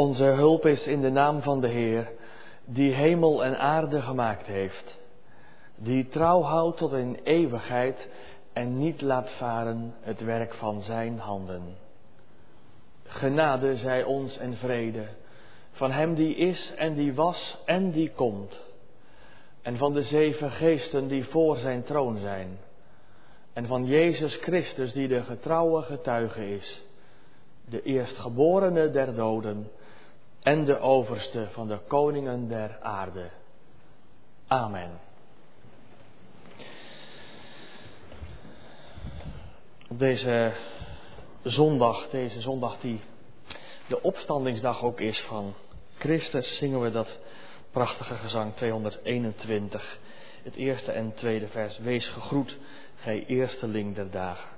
Onze hulp is in de naam van de Heer, die hemel en aarde gemaakt heeft, die trouw houdt tot in eeuwigheid en niet laat varen het werk van Zijn handen. Genade zij ons en vrede van Hem die is en die was en die komt, en van de zeven geesten die voor Zijn troon zijn, en van Jezus Christus die de getrouwe getuige is, de eerstgeborene der doden en de overste van de koningen der aarde. Amen. Op deze zondag, deze zondag die de opstandingsdag ook is van Christus, zingen we dat prachtige gezang 221. Het eerste en tweede vers. Wees gegroet, gij eersteling der dagen.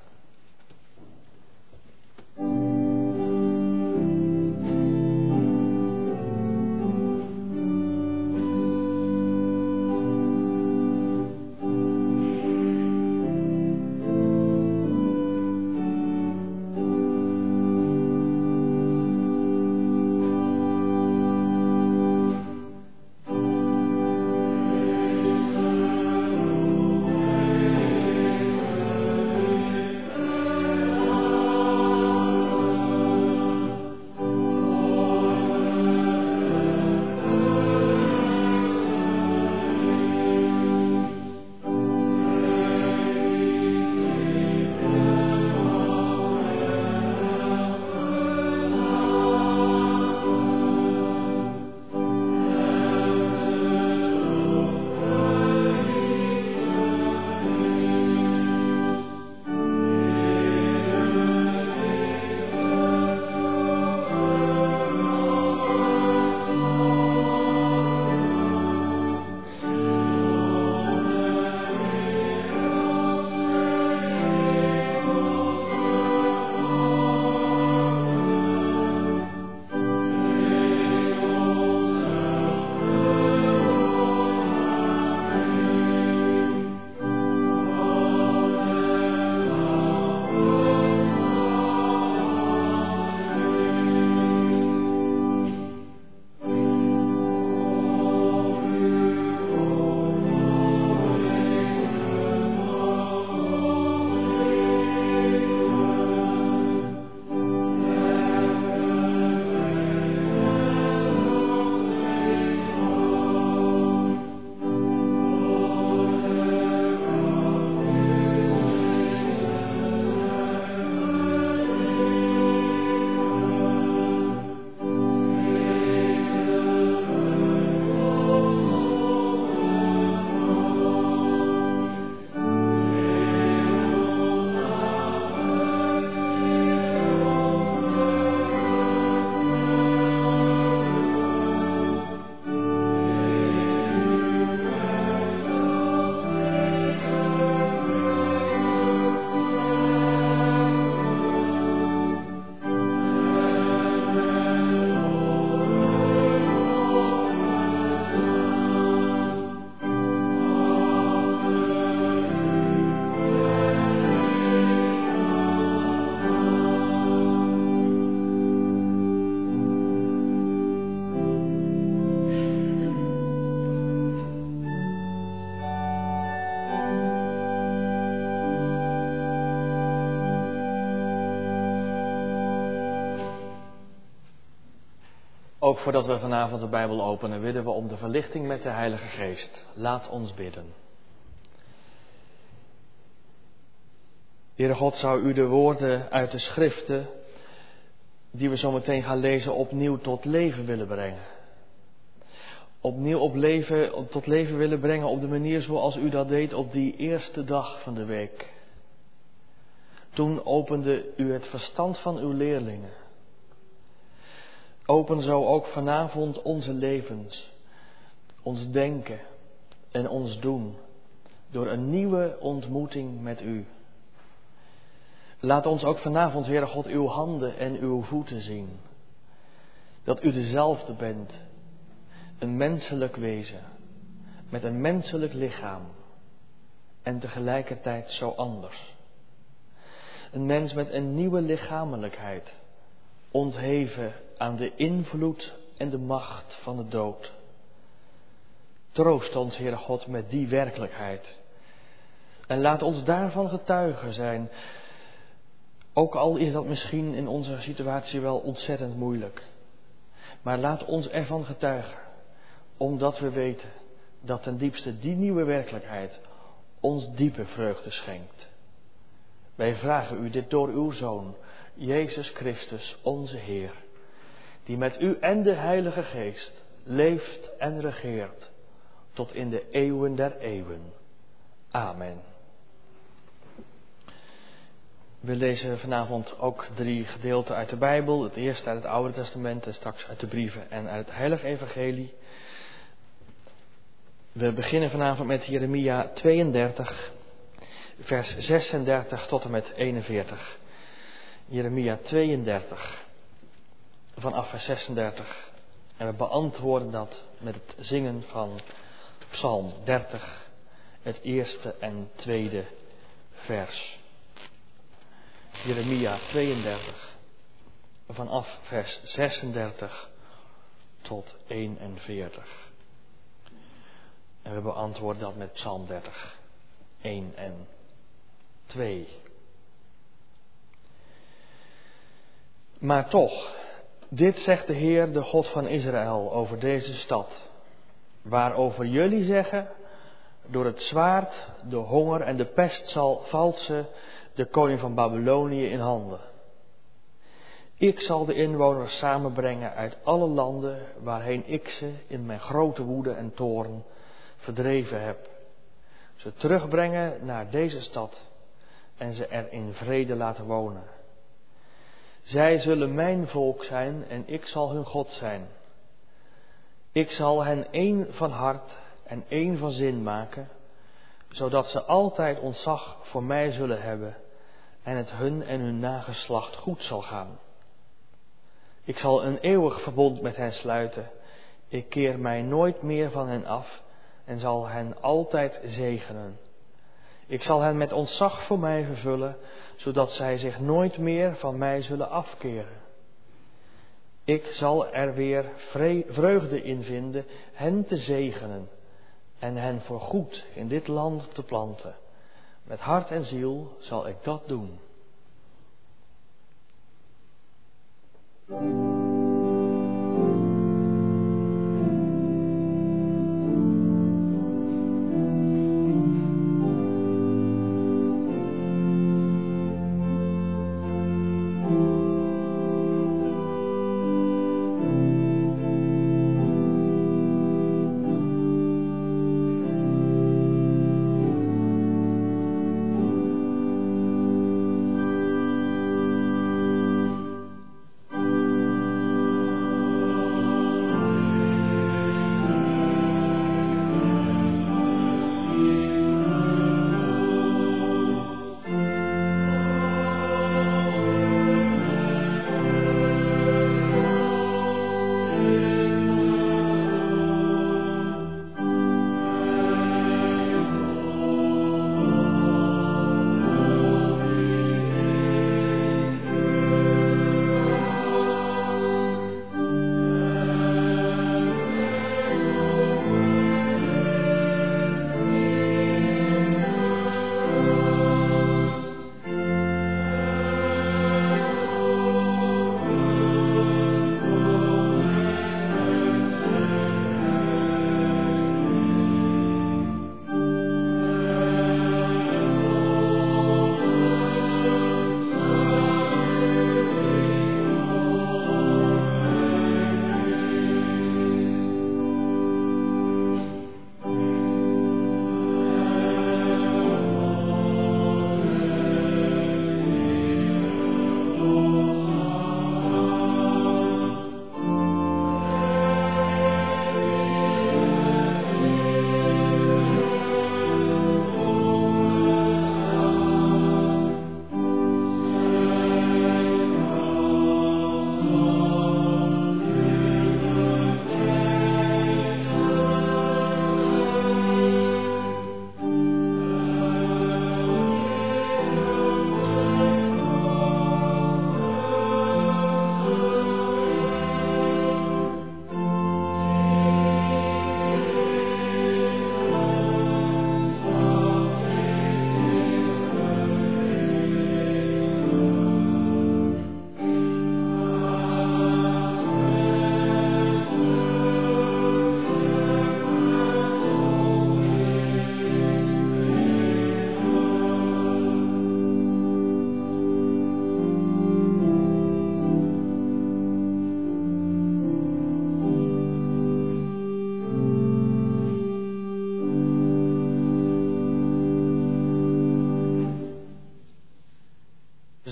Ook voordat we vanavond de Bijbel openen, bidden we om de verlichting met de Heilige Geest. Laat ons bidden. Heere God, zou u de woorden uit de schriften, die we zo meteen gaan lezen, opnieuw tot leven willen brengen. Opnieuw op leven, tot leven willen brengen op de manier zoals u dat deed op die eerste dag van de week. Toen opende u het verstand van uw leerlingen. Open zo ook vanavond onze levens, ons denken en ons doen door een nieuwe ontmoeting met U. Laat ons ook vanavond, Heere God, uw handen en uw voeten zien. Dat u dezelfde bent, een menselijk wezen, met een menselijk lichaam en tegelijkertijd zo anders. Een mens met een nieuwe lichamelijkheid ontheven aan de invloed en de macht van de dood. Troost ons, Heere God, met die werkelijkheid. En laat ons daarvan getuigen zijn. Ook al is dat misschien in onze situatie wel ontzettend moeilijk. Maar laat ons ervan getuigen. Omdat we weten dat ten diepste die nieuwe werkelijkheid ons diepe vreugde schenkt. Wij vragen u dit door uw Zoon, Jezus Christus, onze Heer, die met u en de Heilige Geest leeft en regeert tot in de eeuwen der eeuwen. Amen. We lezen vanavond ook drie gedeelten uit de Bijbel. Het eerste uit het Oude Testament en straks uit de brieven en uit het Heilige Evangelie. We beginnen vanavond met Jeremia 32, vers 36 tot en met 41. Jeremia 32, vanaf vers 36. En we beantwoorden dat met het zingen van Psalm 30, het eerste en tweede vers. Jeremia 32, vanaf vers 36 tot 41. En we beantwoorden dat met Psalm 30, 1 en 2. Maar toch, dit zegt de Heer, de God van Israël, over deze stad, waarover jullie zeggen, door het zwaard, de honger en de pest zal valt ze de koning van Babylonië in handen. Ik zal de inwoners samenbrengen uit alle landen waarheen ik ze in mijn grote woede en toorn verdreven heb. Ze terugbrengen naar deze stad en ze er in vrede laten wonen. Zij zullen mijn volk zijn en ik zal hun God zijn. Ik zal hen één van hart en één van zin maken, zodat ze altijd ontzag voor mij zullen hebben en het hun en hun nageslacht goed zal gaan. Ik zal een eeuwig verbond met hen sluiten. Ik keer mij nooit meer van hen af en zal hen altijd zegenen. Ik zal hen met ontzag voor mij vervullen, zodat zij zich nooit meer van mij zullen afkeren. Ik zal er weer vreugde in vinden hen te zegenen en hen voor goed in dit land te planten. Met hart en ziel zal ik dat doen.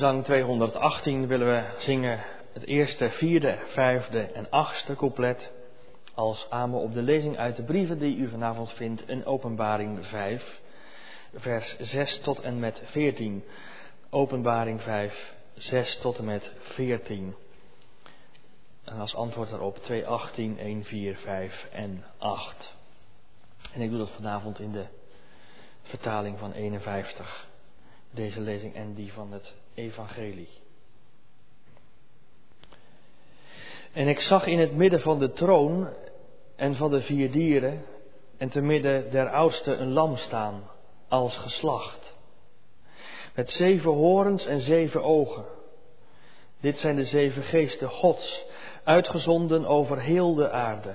Zang 218 willen we zingen het eerste, vierde, vijfde en achtste couplet als amen op de lezing uit de brieven die u vanavond vindt in Openbaring 5, vers 6 tot en met 14. Openbaring 5, 6 tot en met 14. En als antwoord daarop 218, 1, 4, 5 en 8. En ik doe dat vanavond in de vertaling van 51. Deze lezing en die van het Evangelie. En ik zag in het midden van de troon en van de vier dieren en te midden der oudste een lam staan als geslacht. Met zeven horens en zeven ogen. Dit zijn de zeven geesten Gods, uitgezonden over heel de aarde.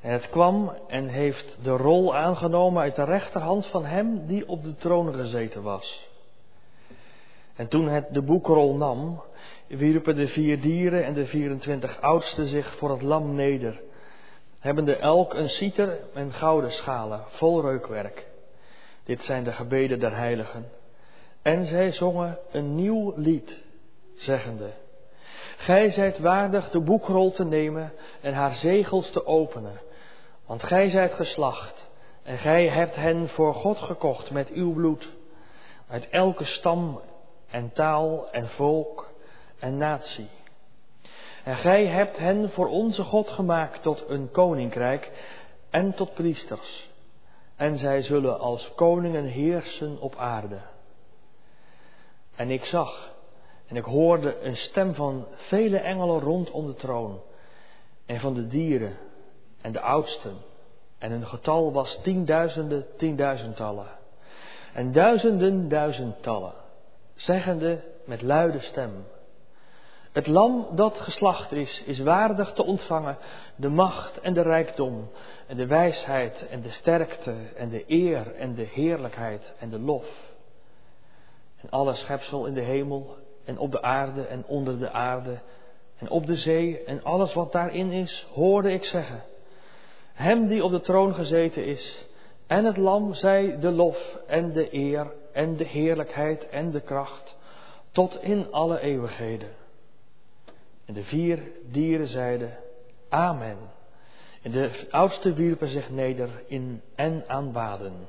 En het kwam en heeft de rol aangenomen uit de rechterhand van hem die op de troon gezeten was. En toen het de boekrol nam, wierpen de vier dieren en de 24 oudsten zich voor het lam neder, hebbende elk een citer en gouden schalen vol reukwerk. Dit zijn de gebeden der heiligen. En zij zongen een nieuw lied, zeggende, Gij zijt waardig de boekrol te nemen en haar zegels te openen, want gij zijt geslacht en gij hebt hen voor God gekocht met uw bloed, uit elke stam en taal en volk en natie. En gij hebt hen voor onze God gemaakt tot een koninkrijk en tot priesters. En zij zullen als koningen heersen op aarde. En ik zag en ik hoorde een stem van vele engelen rondom de troon en van de dieren en de oudsten. En hun getal was tienduizenden, tienduizendtallen. En duizenden, duizendtallen zeggende met luide stem. Het lam dat geslacht is, is waardig te ontvangen de macht en de rijkdom en de wijsheid en de sterkte en de eer en de heerlijkheid en de lof. En alle schepsel in de hemel en op de aarde en onder de aarde en op de zee en alles wat daarin is, hoorde ik zeggen. Hem die op de troon gezeten is en het lam zij de lof en de eer en de heerlijkheid en de kracht tot in alle eeuwigheden. En de vier dieren zeiden Amen. En de oudste wierpen zich neder in en aanbaden.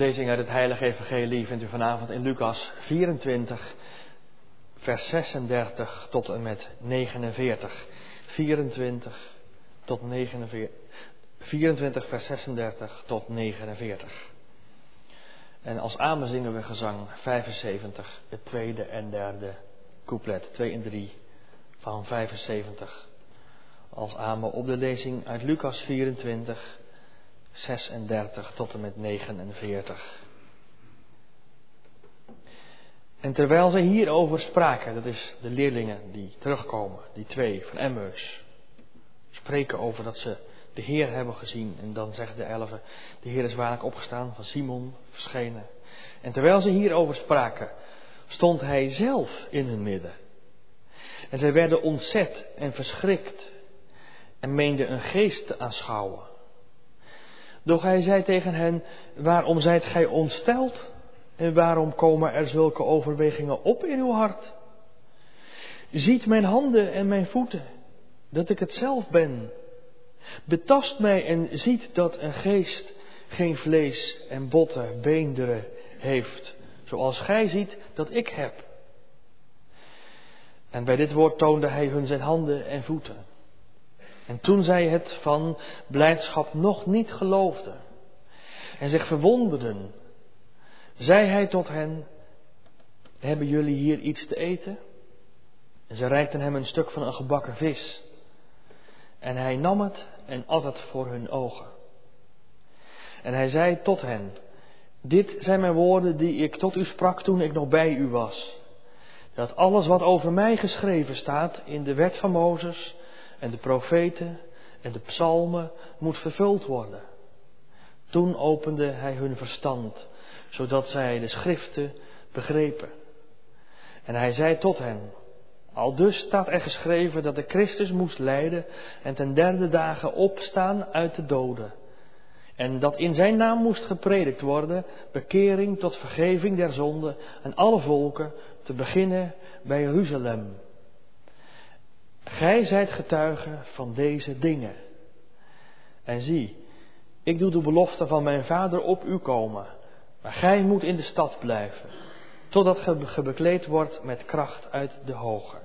Lezing uit het Heilige Evangelie vindt u vanavond in Lucas 24, vers 36 tot en met 49. 24 tot 49. 24, vers 36 tot 49. En als amen zingen we gezang 75, het tweede en derde couplet, 2 en 3 van 75. Als amen op de lezing uit Lucas 24, 36 tot en met 49. En terwijl ze hierover spraken, dat is de leerlingen die terugkomen, die twee van Emmaus, spreken over dat ze de Heer hebben gezien. En dan zegt de elfen, de Heer is waarlijk opgestaan, van Simon verschenen. En terwijl ze hierover spraken, stond hij zelf in hun midden. En zij werden ontzet en verschrikt en meenden een geest te aanschouwen. Doch hij zei tegen hen, waarom zijt gij ontsteld? En waarom komen er zulke overwegingen op in uw hart? Ziet mijn handen en mijn voeten, dat ik het zelf ben. Betast mij en ziet dat een geest geen vlees en botten, beenderen heeft, zoals gij ziet dat ik heb. En bij dit woord toonde hij hun zijn handen en voeten. En toen zij het van blijdschap nog niet geloofden en zich verwonderden, zei hij tot hen, hebben jullie hier iets te eten? En ze reikten hem een stuk van een gebakken vis. En hij nam het en at het voor hun ogen. En hij zei tot hen, dit zijn mijn woorden die ik tot u sprak toen ik nog bij u was. Dat alles wat over mij geschreven staat in de wet van Mozes en de profeten en de psalmen moet vervuld worden. Toen opende hij hun verstand, zodat zij de schriften begrepen. En hij zei tot hen, al dus staat er geschreven dat de Christus moest lijden en ten derde dagen opstaan uit de doden. En dat in zijn naam moest gepredikt worden, bekering tot vergeving der zonden aan alle volken, te beginnen bij Jeruzalem. Gij zijt getuige van deze dingen. En zie, ik doe de belofte van mijn vader op u komen, maar gij moet in de stad blijven, totdat ge bekleed wordt met kracht uit de hoge.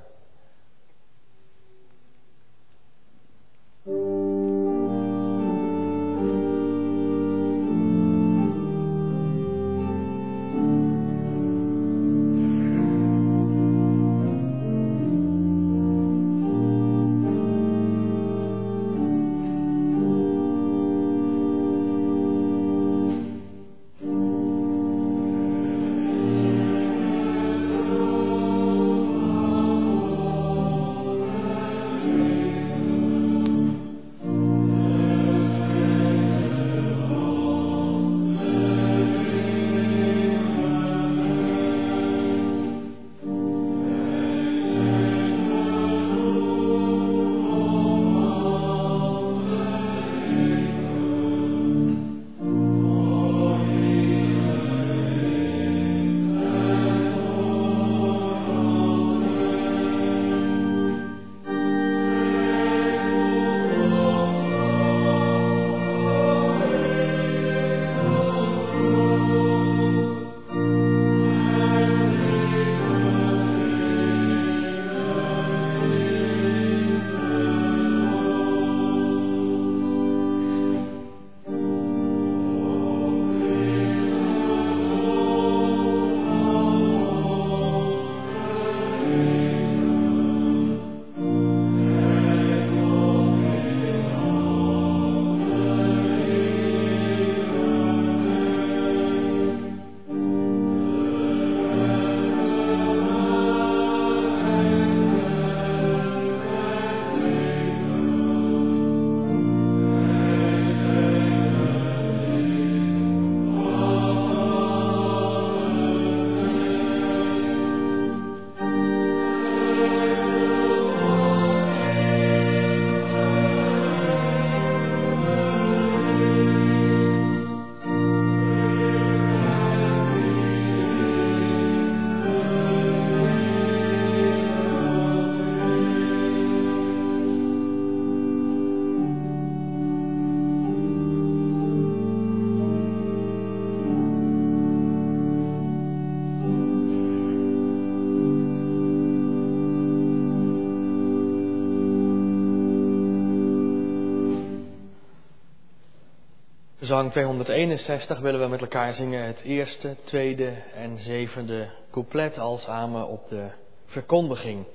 Zang 261 willen we met elkaar zingen het eerste, tweede en zevende couplet al samen op de verkondiging.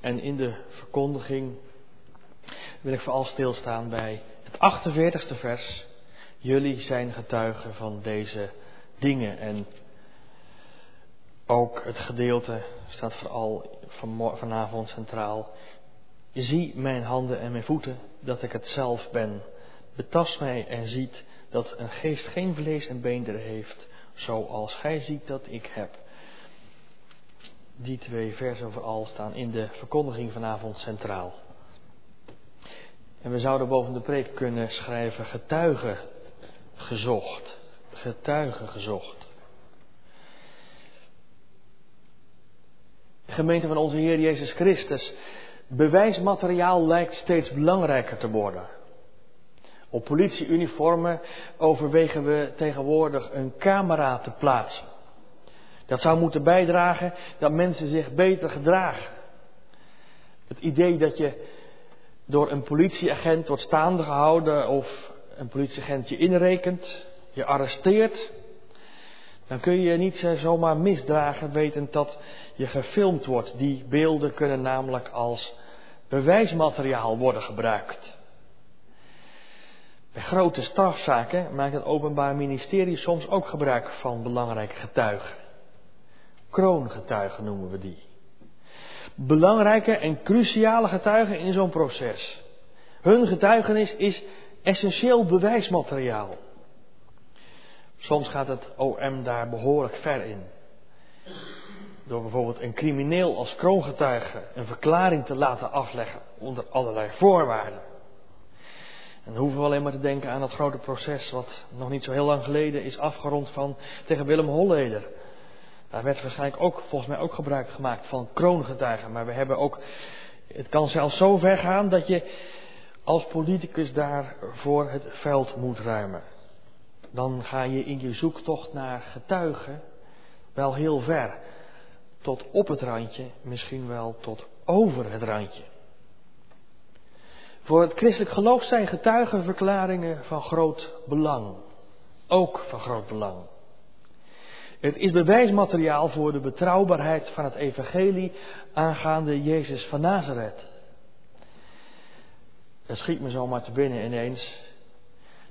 En in de verkondiging wil ik vooral stilstaan bij het 48ste vers. Jullie zijn getuigen van deze dingen. En ook het gedeelte staat vooral vanavond centraal. Zie mijn handen en mijn voeten, dat ik het zelf ben. Betast mij en ziet dat een geest geen vlees en beenderen heeft, zoals gij ziet dat ik heb. Die twee versen vooral staan in de verkondiging vanavond centraal. En we zouden boven de preek kunnen schrijven getuigen gezocht. Getuigen gezocht. Gemeente van onze Heer Jezus Christus. Bewijsmateriaal lijkt steeds belangrijker te worden. Op politieuniformen overwegen we tegenwoordig een camera te plaatsen. Dat zou moeten bijdragen dat mensen zich beter gedragen. Het idee dat je door een politieagent wordt staande gehouden of een politieagent je inrekent, je arresteert, dan kun je niet zomaar misdragen wetend dat je gefilmd wordt. Die beelden kunnen namelijk als bewijsmateriaal worden gebruikt. Bij grote strafzaken maakt het Openbaar Ministerie soms ook gebruik van belangrijke getuigen. Kroongetuigen noemen we die. Belangrijke en cruciale getuigen in zo'n proces. Hun getuigenis is essentieel bewijsmateriaal. Soms gaat het OM daar behoorlijk ver in. Door bijvoorbeeld een crimineel als kroongetuige een verklaring te laten afleggen onder allerlei voorwaarden. En dan hoeven we alleen maar te denken aan dat grote proces wat nog niet zo heel lang geleden is afgerond van tegen Willem Holleder. Daar werd waarschijnlijk ook, volgens mij ook gebruik gemaakt van kroongetuigen. Maar we hebben ook, het kan zelfs zo ver gaan dat je als politicus daar voor het veld moet ruimen. Dan ga je in je zoektocht naar getuigen wel heel ver. Tot op het randje, misschien wel tot over het randje. Voor het christelijk geloof zijn getuigenverklaringen van groot belang. Ook van groot belang. Het is bewijsmateriaal voor de betrouwbaarheid van het evangelie aangaande Jezus van Nazareth. Dat schiet me zomaar te binnen ineens.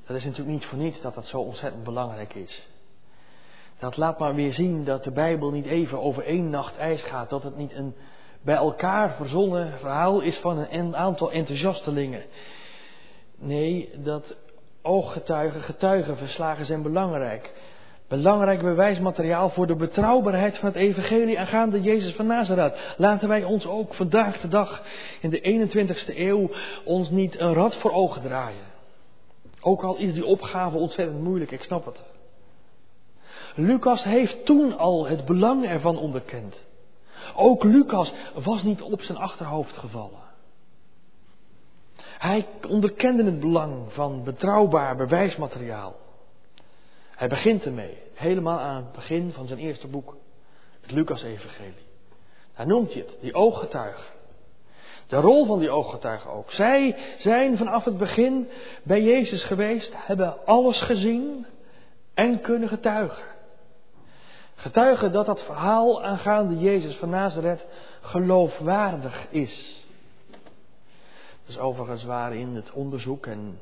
Dat is natuurlijk niet voor niets dat dat zo ontzettend belangrijk is. Dat laat maar weer zien dat de Bijbel niet even over één nacht ijs gaat. Dat het niet een bij elkaar verzonnen verhaal is van een aantal enthousiastelingen. Nee, dat ooggetuigen, getuigenverslagen zijn belangrijk. Belangrijk bewijsmateriaal voor de betrouwbaarheid van het evangelie aangaande Jezus van Nazareth. Laten wij ons ook vandaag de dag in de 21ste eeuw ons niet een rad voor ogen draaien. Ook al is die opgave ontzettend moeilijk, ik snap het. Lucas heeft toen al het belang ervan onderkend. Ook Lucas was niet op zijn achterhoofd gevallen. Hij onderkende het belang van betrouwbaar bewijsmateriaal. Hij begint ermee, helemaal aan het begin van zijn eerste boek, het Lucas-evangelie. Daar noemt hij het, die ooggetuigen. De rol van die ooggetuigen ook. Zij zijn vanaf het begin bij Jezus geweest, hebben alles gezien en kunnen getuigen. Getuigen dat dat verhaal aangaande Jezus van Nazareth geloofwaardig is. Dat is overigens waar in het onderzoek en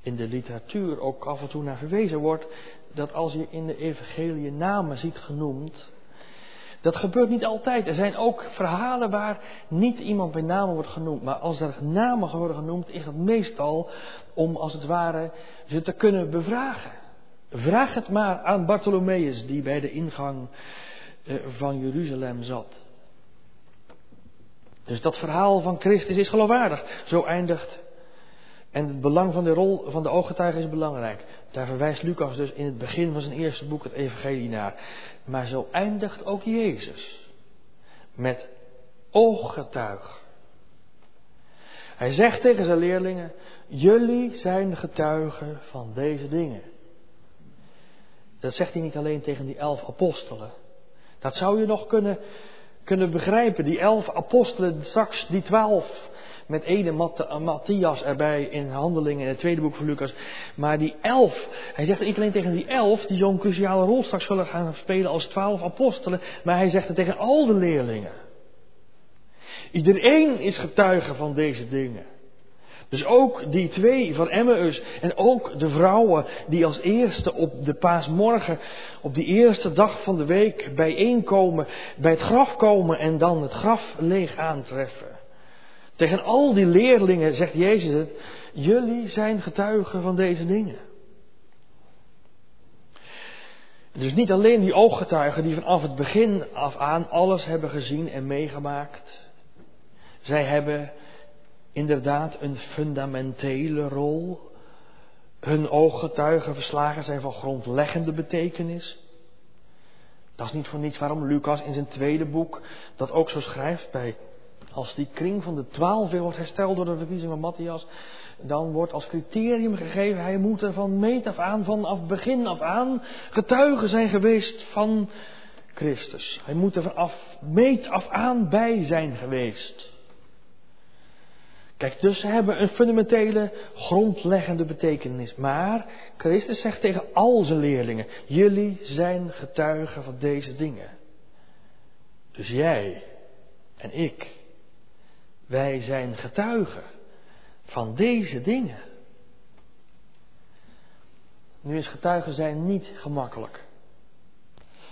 in de literatuur ook af en toe naar verwezen wordt, dat als je in de evangelie namen ziet genoemd, dat gebeurt niet altijd. Er zijn ook verhalen waar niet iemand bij naam wordt genoemd. Maar als er namen worden genoemd, is dat meestal om als het ware ze te kunnen bevragen. Vraag het maar aan Bartholomeus, die bij de ingang eh, van Jeruzalem zat. Dus dat verhaal van Christus is geloofwaardig. Zo eindigt. En het belang van de rol van de ooggetuige is belangrijk. Daar verwijst Lucas dus in het begin van zijn eerste boek het Evangelie naar. Maar zo eindigt ook Jezus. Met ooggetuig. Hij zegt tegen zijn leerlingen: Jullie zijn getuigen van deze dingen. Dat zegt hij niet alleen tegen die elf apostelen. Dat zou je nog kunnen, kunnen begrijpen. Die elf apostelen, straks die twaalf, met ene Matthias erbij in Handelingen in het tweede boek van Lucas. Maar die elf, hij zegt niet alleen tegen die elf, die zo'n cruciale rol straks zullen gaan spelen als twaalf apostelen, maar hij zegt het tegen al de leerlingen. Iedereen is getuige van deze dingen. Dus ook die twee van Emmaus en ook de vrouwen die als eerste op de paasmorgen, op die eerste dag van de week bijeenkomen, bij het graf komen en dan het graf leeg aantreffen. Tegen al die leerlingen zegt Jezus het, jullie zijn getuigen van deze dingen. Dus niet alleen die ooggetuigen die vanaf het begin af aan alles hebben gezien en meegemaakt. Zij hebben inderdaad een fundamentele rol. Hun ooggetuigen verslagen zijn van grondleggende betekenis. Dat is niet voor niets waarom Lucas in zijn tweede boek dat ook zo schrijft bij als die kring van de twaalf weer wordt hersteld door de verkiezing van Matthias, dan wordt als criterium gegeven, hij moet er van meet af aan, vanaf begin af aan, getuige zijn geweest van Christus. Hij moet er vanaf meet af aan bij zijn geweest. Kijk, dus ze hebben een fundamentele, grondleggende betekenis. Maar Christus zegt tegen al zijn leerlingen: Jullie zijn getuigen van deze dingen. Dus jij en ik, wij zijn getuigen van deze dingen. Nu is getuigen zijn niet gemakkelijk.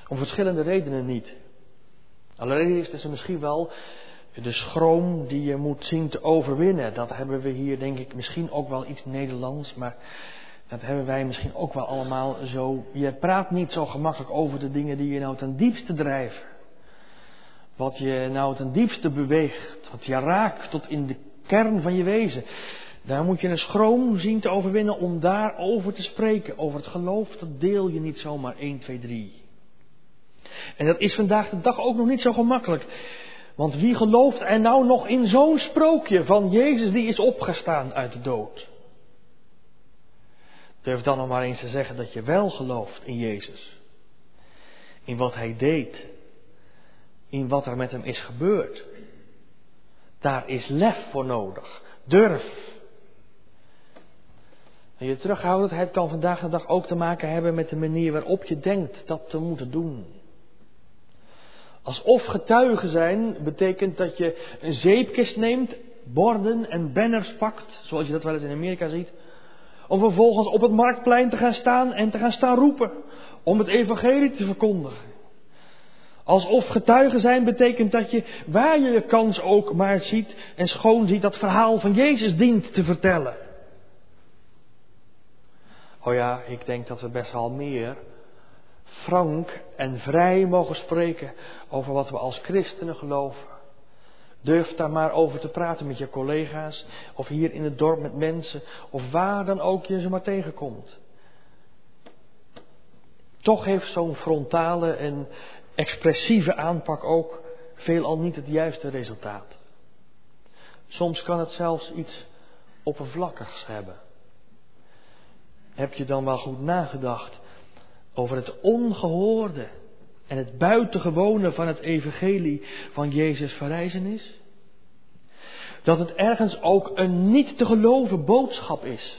Om verschillende redenen niet. Allereerst is er misschien wel de schroom die je moet zien te overwinnen. Dat hebben we hier denk ik misschien ook wel iets Nederlands, maar dat hebben wij misschien ook wel allemaal zo. Je praat niet zo gemakkelijk over de dingen die je nou ten diepste drijven. Wat je nou ten diepste beweegt, wat je raakt tot in de kern van je wezen. Daar moet je een schroom zien te overwinnen om daarover te spreken. Over het geloof, dat deel je niet zomaar 1, 2, 3. En dat is vandaag de dag ook nog niet zo gemakkelijk. Want wie gelooft er nou nog in zo'n sprookje van Jezus die is opgestaan uit de dood? Durf dan nog maar eens te zeggen dat je wel gelooft in Jezus. In wat hij deed. In wat er met hem is gebeurd. Daar is lef voor nodig. Durf. En je terughoudendheid kan vandaag de dag ook te maken hebben met de manier waarop je denkt dat te moeten doen. Alsof getuigen zijn betekent dat je een zeepkist neemt, borden en banners pakt, zoals je dat wel eens in Amerika ziet, om vervolgens op het marktplein te gaan staan en te gaan staan roepen, om het evangelie te verkondigen. Alsof getuigen zijn betekent dat je, waar je je kans ook maar ziet en schoon ziet, dat verhaal van Jezus dient te vertellen. Oh ja, ik denk dat we best wel meer frank en vrij mogen spreken over wat we als christenen geloven. Durf daar maar over te praten met je collega's, of hier in het dorp met mensen, of waar dan ook je ze maar tegenkomt. Toch heeft zo'n frontale en expressieve aanpak ook veelal niet het juiste resultaat. Soms kan het zelfs iets oppervlakkigs hebben. Heb je dan wel goed nagedacht over het ongehoorde en het buitengewone van het evangelie van Jezus verrijzenis? Dat het ergens ook een niet te geloven boodschap is.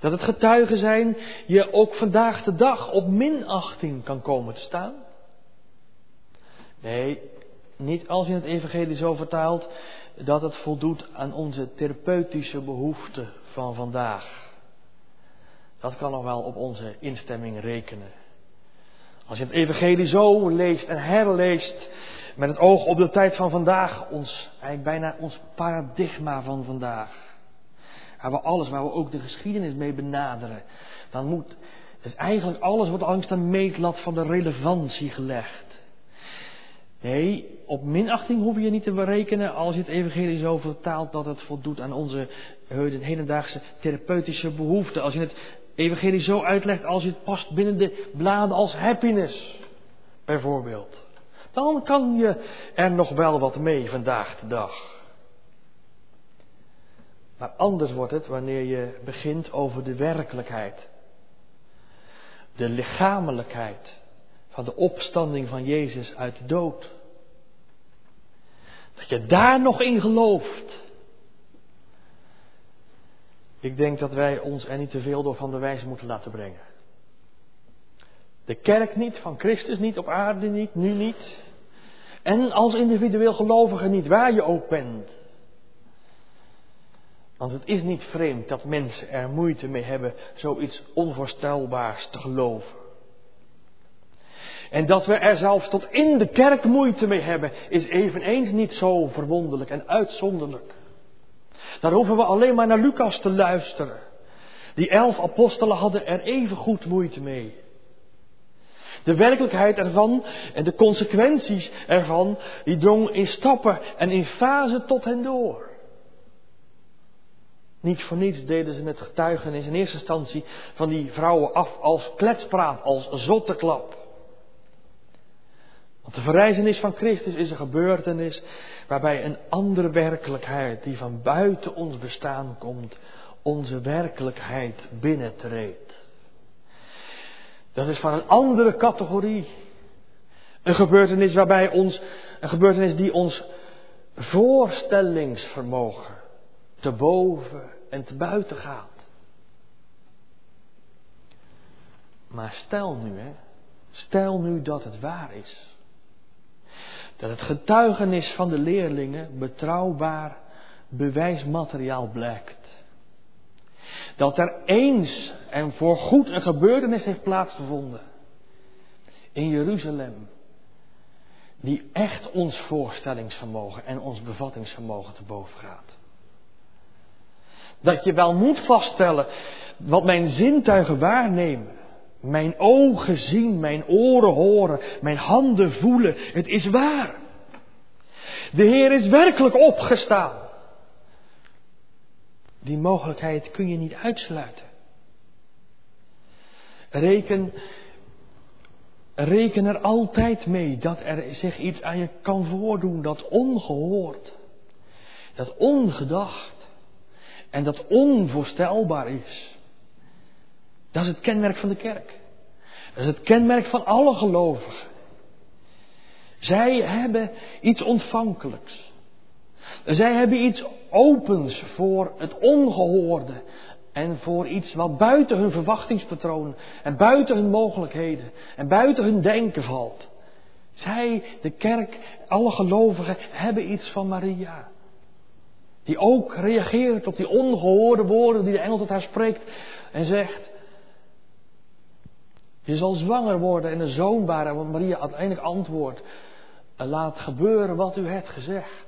Dat het getuigen zijn je ook vandaag de dag op minachting kan komen te staan. Nee, niet als je het evangelie zo vertaalt dat het voldoet aan onze therapeutische behoeften van vandaag. Dat kan nog wel op onze instemming rekenen. Als je het evangelie zo leest en herleest met het oog op de tijd van vandaag, ons, eigenlijk bijna ons paradigma van vandaag. Waar we alles, waar we ook de geschiedenis mee benaderen, dan moet, dus eigenlijk alles wordt langs de meetlat van de relevantie gelegd. Nee, op minachting hoef je niet te berekenen als je het evangelie zo vertaalt dat het voldoet aan onze hedendaagse therapeutische behoeften. Als je het evangelie zo uitlegt als het past binnen de bladen als happiness, bijvoorbeeld. Dan kan je er nog wel wat mee vandaag de dag. Maar anders wordt het wanneer je begint over de werkelijkheid. De lichamelijkheid van de opstanding van Jezus uit de dood. Dat je daar nog in gelooft. Ik denk dat wij ons er niet te veel door van de wijze moeten laten brengen. De kerk niet, van Christus niet, op aarde niet, nu niet. En als individueel gelovige niet, waar je ook bent. Want het is niet vreemd dat mensen er moeite mee hebben zoiets onvoorstelbaars te geloven. En dat we er zelfs tot in de kerk moeite mee hebben, is eveneens niet zo verwonderlijk en uitzonderlijk. Daar hoeven we alleen maar naar Lucas te luisteren. Die elf apostelen hadden er even goed moeite mee. De werkelijkheid ervan en de consequenties ervan, die drong in stappen en in fasen tot hen door. Niet voor niets deden ze het getuigenis in eerste instantie van die vrouwen af als kletspraat, als zotteklap. Want de verrijzenis van Christus is een gebeurtenis waarbij een andere werkelijkheid die van buiten ons bestaan komt, onze werkelijkheid binnentreedt. Dat is van een andere categorie. Een gebeurtenis waarbij ons, een gebeurtenis die ons voorstellingsvermogen te boven en te buiten gaat. Maar stel nu, hè, stel nu dat het waar is. Dat het getuigenis van de leerlingen betrouwbaar bewijsmateriaal blijkt. Dat er eens en voorgoed een gebeurtenis heeft plaatsgevonden in Jeruzalem. Die echt ons voorstellingsvermogen en ons bevattingsvermogen te boven gaat. Dat je wel moet vaststellen wat mijn zintuigen waarnemen. Mijn ogen zien, mijn oren horen, mijn handen voelen. Het is waar. De Heer is werkelijk opgestaan. Die mogelijkheid kun je niet uitsluiten. Reken, reken er altijd mee dat er zich iets aan je kan voordoen dat ongehoord, dat ongedacht en dat onvoorstelbaar is. Dat is het kenmerk van de kerk. Dat is het kenmerk van alle gelovigen. Zij hebben iets ontvankelijks. Zij hebben iets opens voor het ongehoorde en voor iets wat buiten hun verwachtingspatroon en buiten hun mogelijkheden en buiten hun denken valt. Zij, de kerk, alle gelovigen hebben iets van Maria. Die ook reageert op die ongehoorde woorden die de engel tot haar spreekt en zegt: Je zal zwanger worden en een zoon baren. Want Maria uiteindelijk antwoordt: Laat gebeuren wat u hebt gezegd.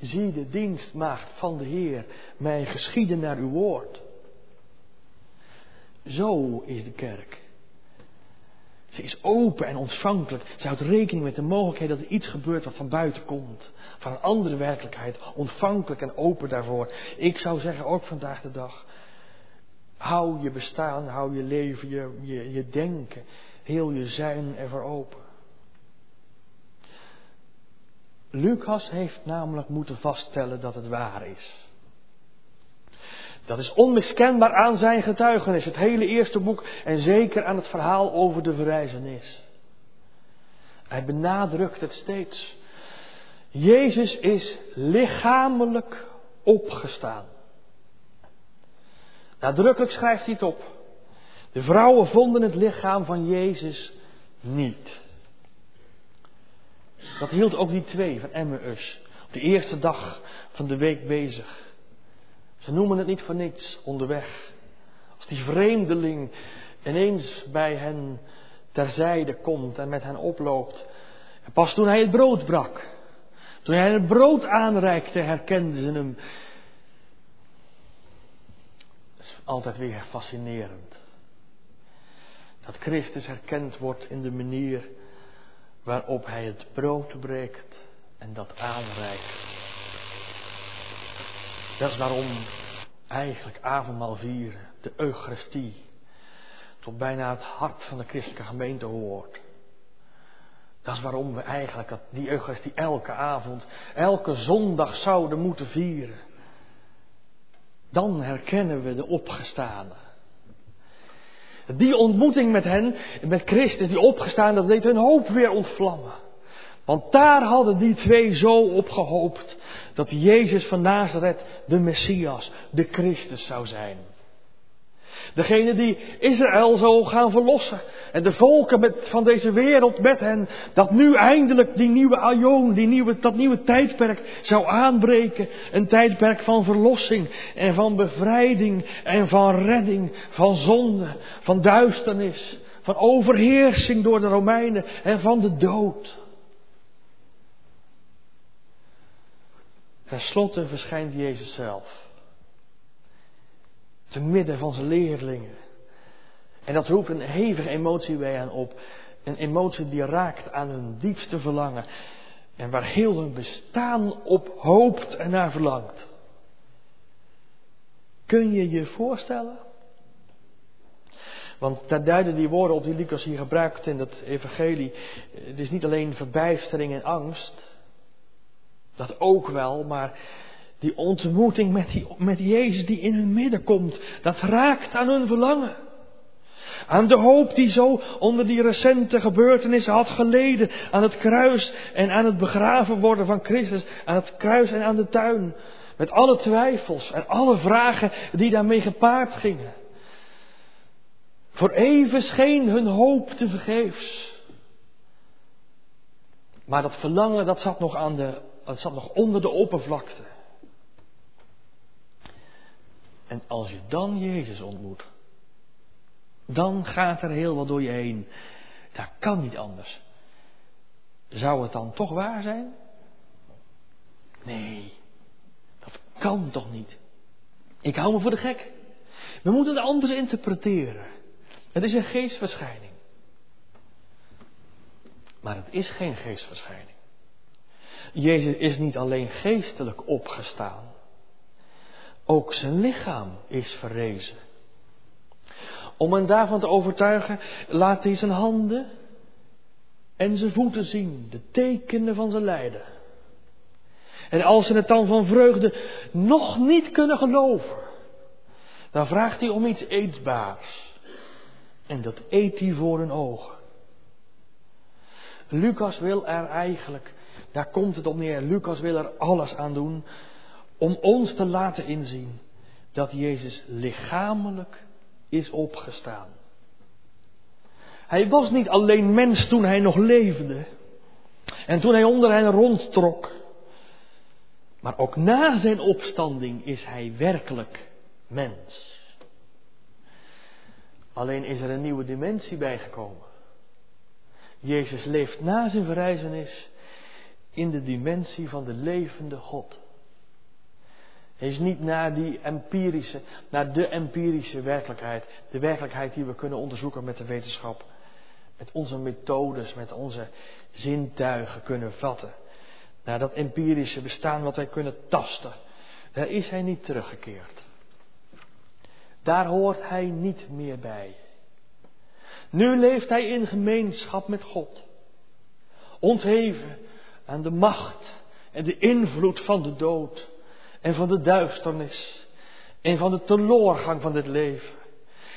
Zie de dienstmaagd van de Heer mij geschieden naar uw woord. Zo is de kerk. Ze is open en ontvankelijk. Ze houdt rekening met de mogelijkheid dat er iets gebeurt wat van buiten komt. Van een andere werkelijkheid. Ontvankelijk en open daarvoor. Ik zou zeggen ook vandaag de dag. Hou je bestaan, hou je leven, je, je, je denken, heel je zijn ervoor open. Lucas heeft namelijk moeten vaststellen dat het waar is. Dat is onmiskenbaar aan zijn getuigenis, het hele eerste boek en zeker aan het verhaal over de verrijzenis. Hij benadrukt het steeds. Jezus is lichamelijk opgestaan. Nadrukkelijk schrijft hij het op. De vrouwen vonden het lichaam van Jezus niet. Dat hield ook die twee van Emmaus. Op de eerste dag van de week bezig. Ze noemen het niet voor niets onderweg. Als die vreemdeling ineens bij hen terzijde komt en met hen oploopt. En pas toen hij het brood brak, toen hij het brood aanreikte, herkenden ze hem. Is altijd weer fascinerend. Dat Christus herkend wordt in de manier waarop hij het brood breekt en dat aanreikt. Dat is waarom eigenlijk avondmaal vieren, de Eucharistie, tot bijna het hart van de christelijke gemeente hoort. Dat is waarom we eigenlijk die Eucharistie elke avond, elke zondag zouden moeten vieren. Dan herkennen we de opgestane. Die ontmoeting met hen, met Christus, die opgestaan, dat deed hun hoop weer ontvlammen. Want daar hadden die twee zo op gehoopt dat Jezus van Nazareth de Messias, de Christus zou zijn. Degene die Israël zou gaan verlossen. En de volken met, van deze wereld met hen. Dat nu eindelijk die nieuwe aion, die nieuwe, dat nieuwe tijdperk zou aanbreken. Een tijdperk van verlossing en van bevrijding en van redding. Van zonde, van duisternis, van overheersing door de Romeinen en van de dood. Ten slotte verschijnt Jezus zelf te midden van zijn leerlingen. En dat roept een hevige emotie bij hen op. Een emotie die raakt aan hun diepste verlangen. En waar heel hun bestaan op hoopt en naar verlangt. Kun je je voorstellen? Want daar duiden die woorden op die Lucas hier gebruikt in het evangelie. Het is niet alleen verbijstering en angst. Dat ook wel, maar die ontmoeting met, die, met Jezus die in hun midden komt, dat raakt aan hun verlangen. Aan de hoop die zo onder die recente gebeurtenissen had geleden. Aan het kruis en aan het begraven worden van Christus. Aan het kruis en aan de tuin. Met alle twijfels en alle vragen die daarmee gepaard gingen. Voor even scheen hun hoop te vergeefs. Maar dat verlangen dat zat nog, aan de, dat zat nog onder de oppervlakte. En als je dan Jezus ontmoet, dan gaat er heel wat door je heen. Dat kan niet anders. Zou het dan toch waar zijn? Nee, dat kan toch niet. Ik hou me voor de gek. We moeten het anders interpreteren. Het is een geestverschijning. Maar het is geen geestverschijning. Jezus is niet alleen geestelijk opgestaan. Ook zijn lichaam is verrezen. Om hen daarvan te overtuigen, laat hij zijn handen en zijn voeten zien, de tekenen van zijn lijden. En als ze het dan van vreugde nog niet kunnen geloven, dan vraagt hij om iets eetbaars. En dat eet hij voor hun ogen. Lucas wil er eigenlijk, daar komt het op neer, Lucas wil er alles aan doen om ons te laten inzien dat Jezus lichamelijk is opgestaan. Hij was niet alleen mens toen hij nog leefde en toen hij onder hen rondtrok, maar ook na zijn opstanding is hij werkelijk mens. Alleen is er een nieuwe dimensie bijgekomen. Jezus leeft na zijn verrijzenis in de dimensie van de levende God. Is niet naar die empirische, naar de empirische werkelijkheid. De werkelijkheid die we kunnen onderzoeken met de wetenschap. Met onze methodes, met onze zintuigen kunnen vatten. Naar dat empirische bestaan wat wij kunnen tasten. Daar is hij niet teruggekeerd. Daar hoort hij niet meer bij. Nu leeft hij in gemeenschap met God. Ontheven aan de macht en de invloed van de dood en van de duisternis en van de teloorgang van dit leven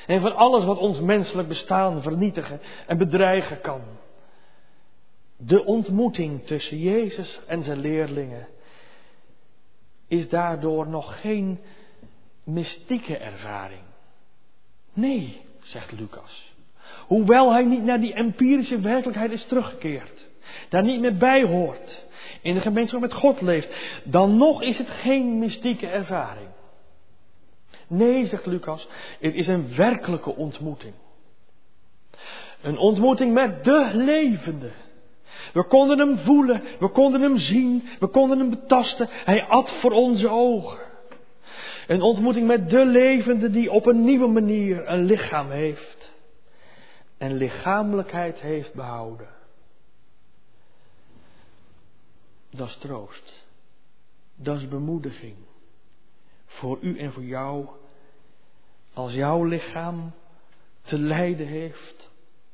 en van alles wat ons menselijk bestaan vernietigen en bedreigen kan. De ontmoeting tussen Jezus en zijn leerlingen is daardoor nog geen mystieke ervaring. Nee, zegt Lucas. Hoewel hij niet naar die empirische werkelijkheid is teruggekeerd, daar niet meer bij hoort, in de gemeenschap met God leeft, dan nog is het geen mystieke ervaring. Nee, zegt Lucas, het is een werkelijke ontmoeting. Een ontmoeting met de levende. We konden hem voelen, we konden hem zien, we konden hem betasten. Hij at voor onze ogen. Een ontmoeting met de levende die op een nieuwe manier een lichaam heeft. En lichamelijkheid heeft behouden. Dat is troost. Dat is bemoediging. Voor u en voor jou. Als jouw lichaam te lijden heeft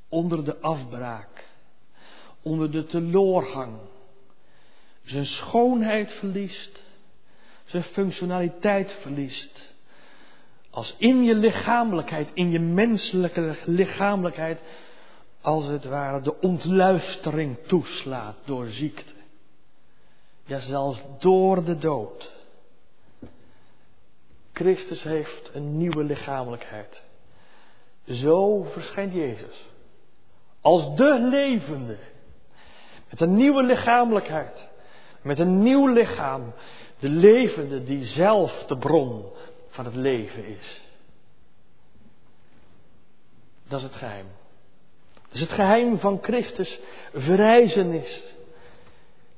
onder de afbraak, onder de teloorgang, zijn schoonheid verliest, zijn functionaliteit verliest. Als in je lichamelijkheid, in je menselijke lichamelijkheid, als het ware de ontluistering toeslaat door ziekte. Ja, zelfs door de dood. Christus heeft een nieuwe lichamelijkheid. Zo verschijnt Jezus. Als de levende. Met een nieuwe lichamelijkheid. Met een nieuw lichaam. De levende die zelf de bron van het leven is. Dat is het geheim. Dat is het geheim van Christus verrijzenis.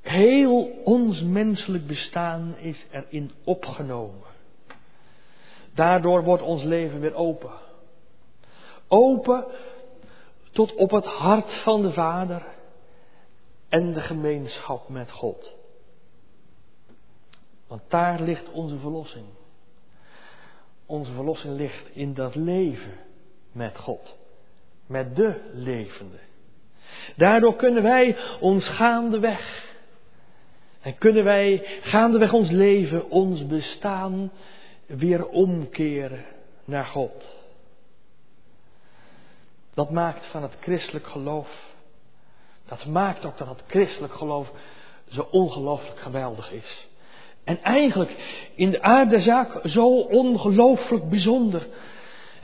Heel ons menselijk bestaan is erin opgenomen. Daardoor wordt ons leven weer open. Open tot op het hart van de Vader en de gemeenschap met God. Want daar ligt onze verlossing. Onze verlossing ligt in dat leven met God. Met de levende. Daardoor kunnen wij ons gaandeweg. En kunnen wij gaandeweg ons leven, ons bestaan weer omkeren naar God. Dat maakt van het christelijk geloof, dat maakt ook dat het christelijk geloof zo ongelooflijk geweldig is. En eigenlijk in de aard zaak zo ongelooflijk bijzonder.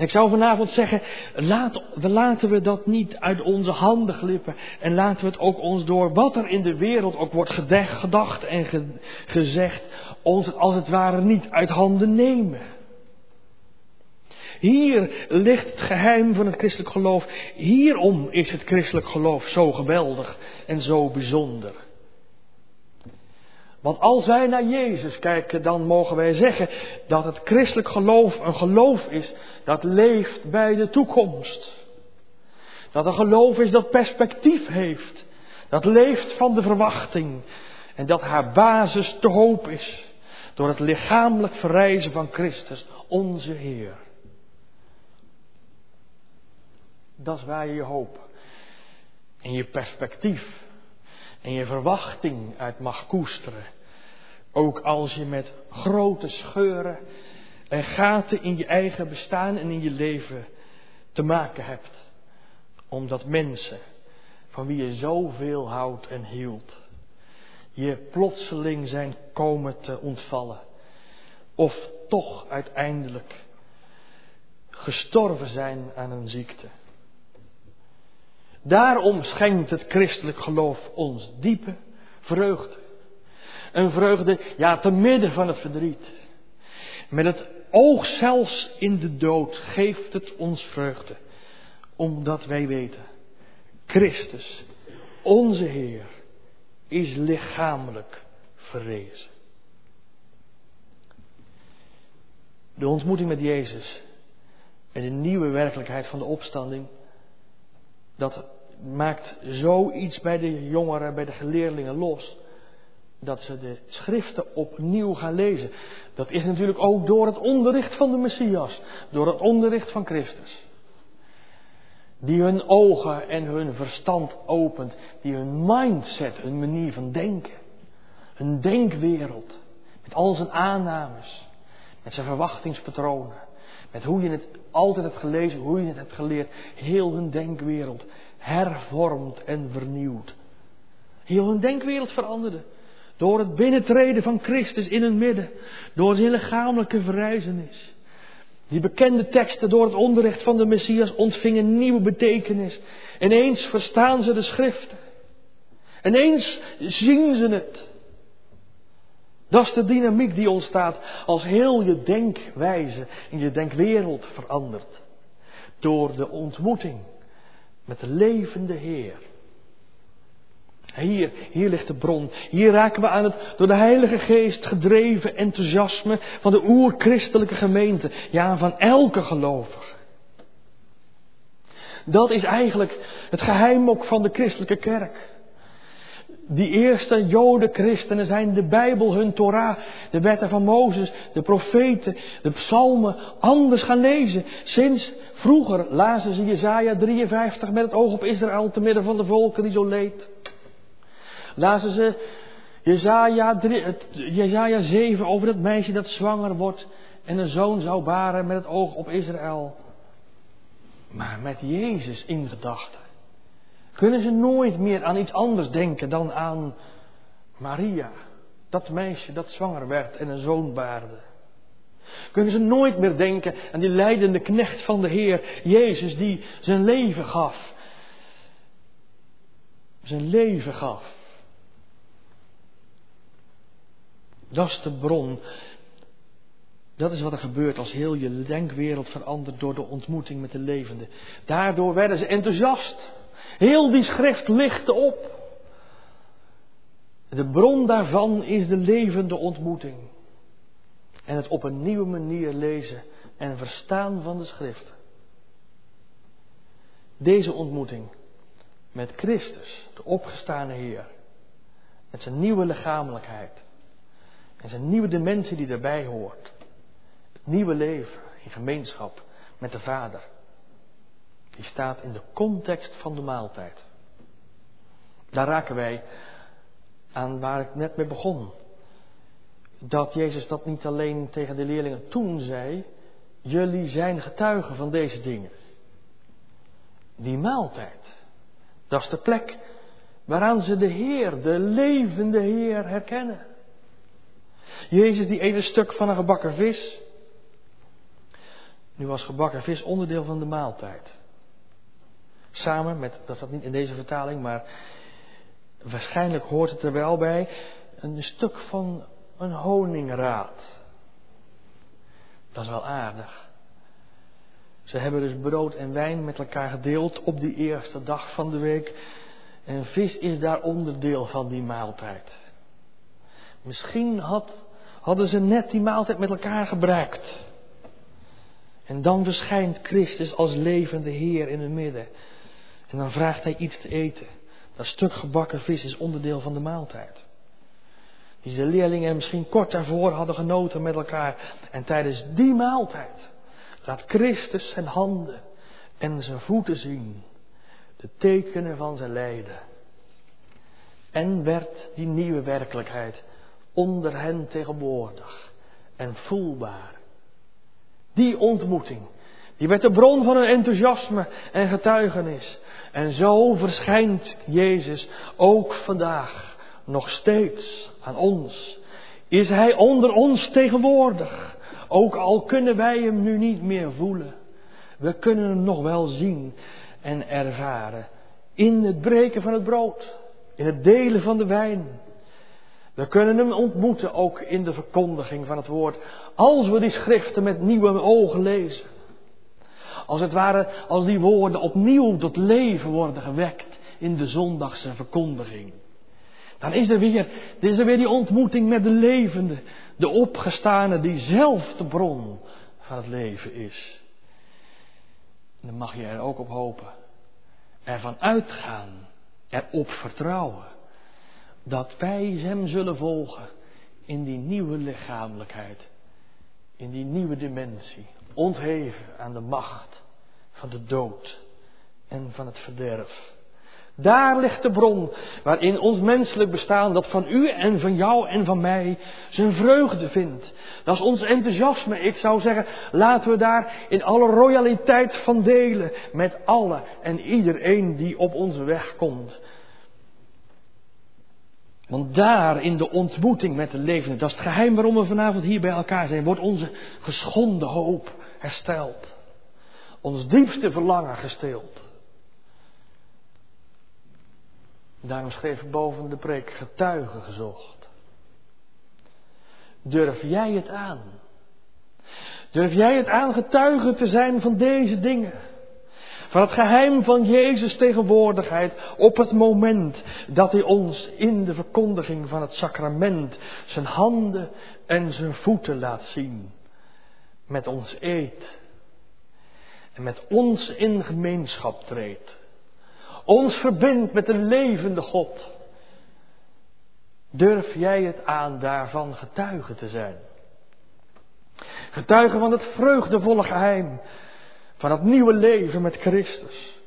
Ik zou vanavond zeggen, laat, laten we dat niet uit onze handen glippen. En laten we het ook ons door wat er in de wereld ook wordt gedacht en gezegd, ons als het ware niet uit handen nemen. Hier ligt het geheim van het christelijk geloof. Hierom is het christelijk geloof zo geweldig en zo bijzonder. Want als wij naar Jezus kijken, dan mogen wij zeggen dat het christelijk geloof een geloof is dat leeft bij de toekomst. Dat een geloof is dat perspectief heeft. Dat leeft van de verwachting. En dat haar basis te hoop is. Door het lichamelijk verrijzen van Christus, onze Heer. Dat is waar je je hoop en je perspectief en je verwachting uit mag koesteren. Ook als je met grote scheuren en gaten in je eigen bestaan en in je leven te maken hebt. Omdat mensen van wie je zoveel houdt en hield, je plotseling zijn komen te ontvallen. Of toch uiteindelijk gestorven zijn aan een ziekte. Daarom schenkt het christelijk geloof ons diepe vreugde. Een vreugde, ja, te midden van het verdriet. Met het oog zelfs in de dood geeft het ons vreugde. Omdat wij weten, Christus, onze Heer, is lichamelijk verrezen. De ontmoeting met Jezus en de nieuwe werkelijkheid van de opstanding, dat maakt zoiets bij de jongeren, bij de geleerlingen los. Dat ze de schriften opnieuw gaan lezen. Dat is natuurlijk ook door het onderricht van de Messias. Door het onderricht van Christus. Die hun ogen en hun verstand opent. Die hun mindset, hun manier van denken. Hun denkwereld. Met al zijn aannames. Met zijn verwachtingspatronen. Met hoe je het altijd hebt gelezen, hoe je het hebt geleerd. Heel hun denkwereld hervormd en vernieuwd. Heel hun denkwereld veranderde. Door het binnentreden van Christus in hun midden. Door zijn lichamelijke verrijzenis. Die bekende teksten door het onderricht van de Messias ontvingen nieuwe betekenis. Ineens verstaan ze de schriften. Ineens zien ze het. Dat is de dynamiek die ontstaat als heel je denkwijze en je denkwereld verandert. Door de ontmoeting met de levende Heer. Hier, hier ligt de bron. Hier raken we aan het door de Heilige Geest gedreven enthousiasme van de oerchristelijke gemeente. Ja, van elke gelovige. Dat is eigenlijk het geheim ook van de christelijke kerk. Die eerste Joden-christenen zijn de Bijbel, hun Torah, de wetten van Mozes, de profeten, de psalmen anders gaan lezen. Sinds vroeger lazen ze Jezaja 53 met het oog op Israël te midden van de volken die zo leed. Lazen ze Jezaja, 3, Jezaja 7 over dat meisje dat zwanger wordt en een zoon zou baren met het oog op Israël. Maar met Jezus in gedachten Kunnen ze nooit meer aan iets anders denken dan aan Maria, dat meisje dat zwanger werd en een zoon baarde? Kunnen ze nooit meer denken aan die leidende knecht van de Heer, Jezus, die zijn leven gaf? Zijn leven gaf. Dat is de bron. Dat is wat er gebeurt als heel je denkwereld verandert door de ontmoeting met de levende. Daardoor werden ze enthousiast. Heel die schrift lichtte op. De bron daarvan is de levende ontmoeting. En het op een nieuwe manier lezen en verstaan van de schriften. Deze ontmoeting met Christus, de opgestane Heer, met zijn nieuwe lichamelijkheid en zijn nieuwe dimensie die daarbij hoort. Het nieuwe leven in gemeenschap met de Vader. Die staat in de context van de maaltijd. Daar raken wij aan waar ik net mee begon. Dat Jezus dat niet alleen tegen de leerlingen toen zei, jullie zijn getuigen van deze dingen. Die maaltijd, dat is de plek waaraan ze de Heer, de levende Heer, herkennen. Jezus die een stuk van een gebakken vis. Nu was gebakken vis onderdeel van de maaltijd. Samen met, dat staat niet in deze vertaling, maar waarschijnlijk hoort het er wel bij, een stuk van een honingraad. Dat is wel aardig. Ze hebben dus brood en wijn met elkaar gedeeld op die eerste dag van de week. En vis is daar onderdeel van die maaltijd. Misschien had, hadden ze net die maaltijd met elkaar gebruikt. En dan verschijnt Christus als levende Heer in het midden. En dan vraagt hij iets te eten. Dat stuk gebakken vis is onderdeel van de maaltijd. Die de leerlingen misschien kort daarvoor hadden genoten met elkaar. En tijdens die maaltijd laat Christus zijn handen en zijn voeten zien. De tekenen van zijn lijden. En werd die nieuwe werkelijkheid onder hen tegenwoordig en voelbaar. Die ontmoeting, die werd de bron van hun enthousiasme en getuigenis. En zo verschijnt Jezus ook vandaag nog steeds aan ons. Is Hij onder ons tegenwoordig, ook al kunnen wij Hem nu niet meer voelen. We kunnen Hem nog wel zien en ervaren in het breken van het brood, in het delen van de wijn, we kunnen hem ontmoeten ook in de verkondiging van het woord. Als we die schriften met nieuwe ogen lezen. Als het ware, als die woorden opnieuw tot leven worden gewekt in de zondagse verkondiging. Dan is er weer, is er weer die ontmoeting met de levende, de opgestane, die zelf de bron van het leven is. En dan mag je er ook op hopen. Ervan uitgaan. Erop vertrouwen dat wij Hem zullen volgen in die nieuwe lichamelijkheid, in die nieuwe dimensie, ontheven aan de macht van de dood en van het verderf. Daar ligt de bron waarin ons menselijk bestaan, dat van u en van jou en van mij, zijn vreugde vindt. Dat is ons enthousiasme. Ik zou zeggen, laten we daar in alle royaliteit van delen met alle en iedereen die op onze weg komt. Want daar in de ontmoeting met de levende, dat is het geheim waarom we vanavond hier bij elkaar zijn, wordt onze geschonden hoop hersteld. Ons diepste verlangen gesteeld. Daarom schreef ik boven de preek getuigen gezocht. Durf jij het aan? Durf jij het aan getuige te zijn van deze dingen? Van het geheim van Jezus tegenwoordigheid op het moment dat Hij ons in de verkondiging van het sacrament zijn handen en zijn voeten laat zien. Met ons eet. En met ons in gemeenschap treedt. Ons verbindt met de levende God. Durf jij het aan daarvan getuige te zijn? Getuige van het vreugdevolle geheim van dat nieuwe leven met Christus.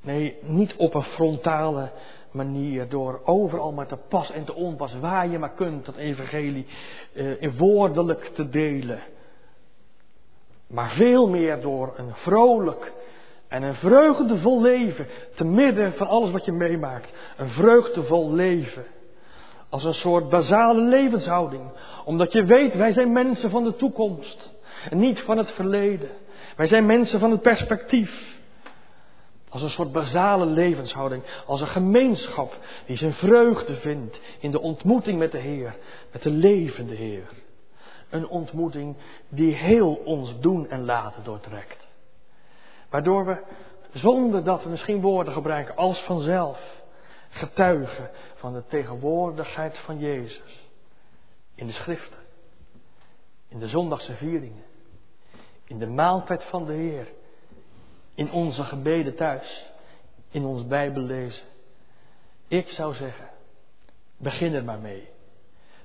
Nee, niet op een frontale manier door overal maar te pas en te onpas waar je maar kunt dat evangelie eh, in woordelijk te delen. Maar veel meer door een vrolijk En een vreugdevol leven, te midden van alles wat je meemaakt. Een vreugdevol leven. Als een soort basale levenshouding. Omdat je weet, wij zijn mensen van de toekomst. En niet van het verleden. Wij zijn mensen van het perspectief. Als een soort basale levenshouding. Als een gemeenschap die zijn vreugde vindt in de ontmoeting met de Heer. Met de levende Heer. Een ontmoeting die heel ons doen en laten doortrekt. Waardoor we, zonder dat we misschien woorden gebruiken, als vanzelf getuigen van de tegenwoordigheid van Jezus. In de schriften. In de zondagse vieringen. In de maaltijd van de Heer. In onze gebeden thuis. In ons Bijbellezen. Ik zou zeggen, begin er maar mee.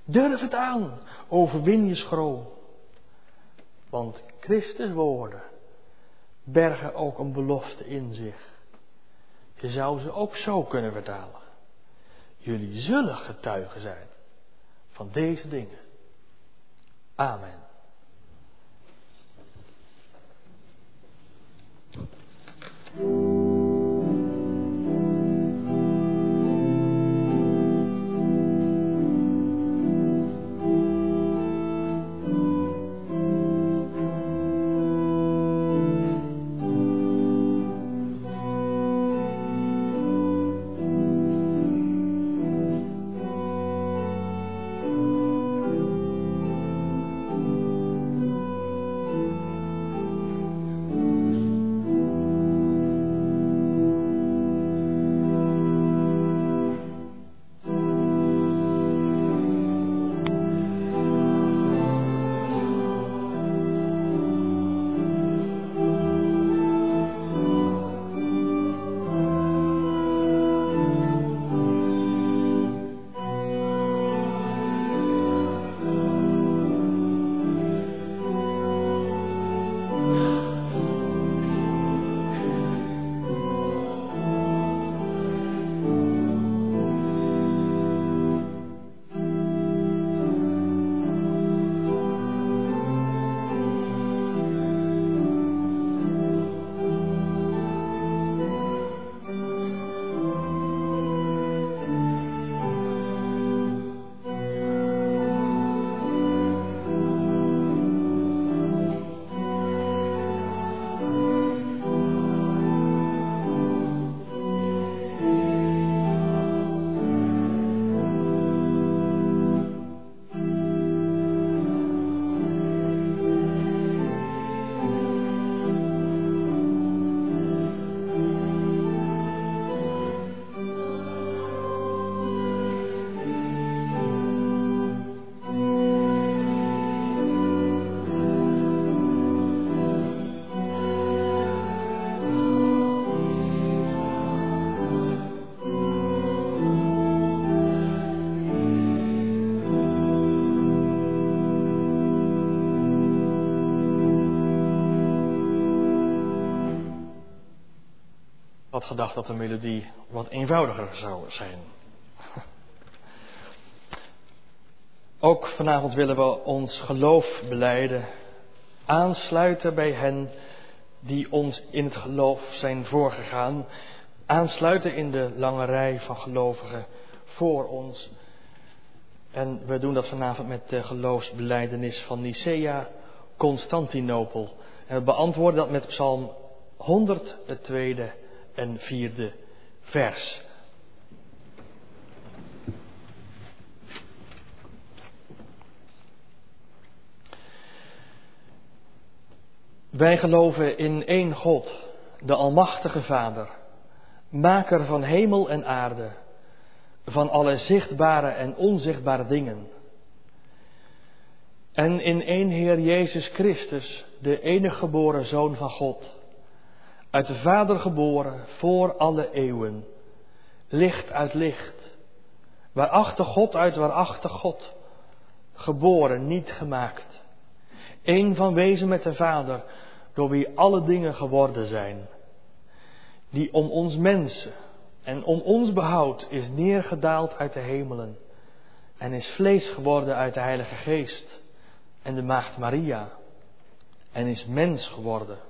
Durf het aan. Overwin je schroom. Want Christus woorden bergen ook een belofte in zich. Je zou ze ook zo kunnen vertalen. Jullie zullen getuigen zijn van deze dingen. Amen. Had gedacht dat de melodie wat eenvoudiger zou zijn. Ook vanavond willen we ons geloof beleiden, aansluiten bij hen die ons in het geloof zijn voorgegaan, aansluiten in de lange rij van gelovigen voor ons. En we doen dat vanavond met de geloofsbeleidenis van Nicea, Constantinopel. En we beantwoorden dat met Psalm 100, het tweede en vierde vers. Wij geloven in één God, de Almachtige Vader, Maker van hemel en aarde, van alle zichtbare en onzichtbare dingen. En in één Heer Jezus Christus, de enige geboren Zoon van God uit de Vader geboren voor alle eeuwen, licht uit licht, waarachter God uit waarachter God, geboren, niet gemaakt, één van wezen met de Vader, door wie alle dingen geworden zijn, die om ons mensen en om ons behoud is neergedaald uit de hemelen. En is vlees geworden uit de Heilige Geest en de Maagd Maria. En is mens geworden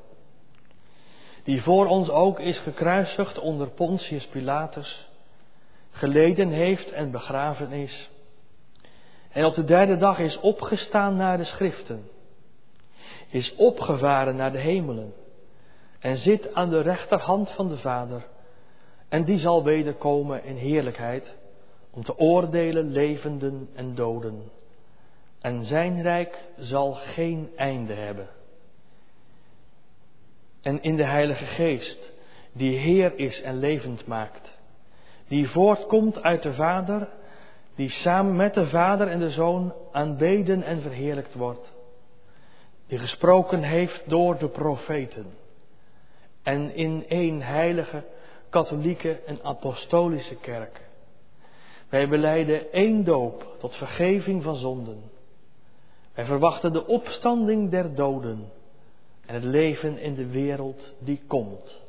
die voor ons ook is gekruisigd onder Pontius Pilatus, geleden heeft en begraven is, en op de derde dag is opgestaan naar de schriften, is opgevaren naar de hemelen en zit aan de rechterhand van de Vader, en die zal wederkomen in heerlijkheid om te oordelen levenden en doden. En zijn rijk zal geen einde hebben en in de Heilige Geest, die Heer is en levend maakt, die voortkomt uit de Vader, die samen met de Vader en de Zoon aanbeden en verheerlijkt wordt, die gesproken heeft door de profeten en in één heilige, katholieke en apostolische kerk. Wij beleiden één doop tot vergeving van zonden. Wij verwachten de opstanding der doden en het leven in de wereld die komt.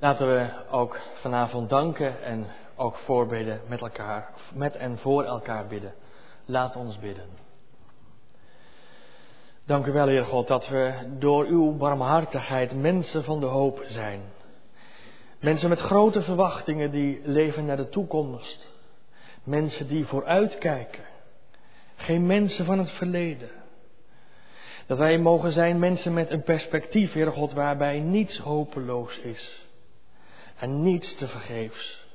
Laten we ook vanavond danken en ook voorbidden met elkaar, met en voor elkaar bidden. Laat ons bidden. Dank u wel, Heer God, dat we door uw barmhartigheid mensen van de hoop zijn. Mensen met grote verwachtingen die leven naar de toekomst. Mensen die vooruitkijken. Geen mensen van het verleden. Dat wij mogen zijn mensen met een perspectief, Heer God, waarbij niets hopeloos is en niets te vergeefs.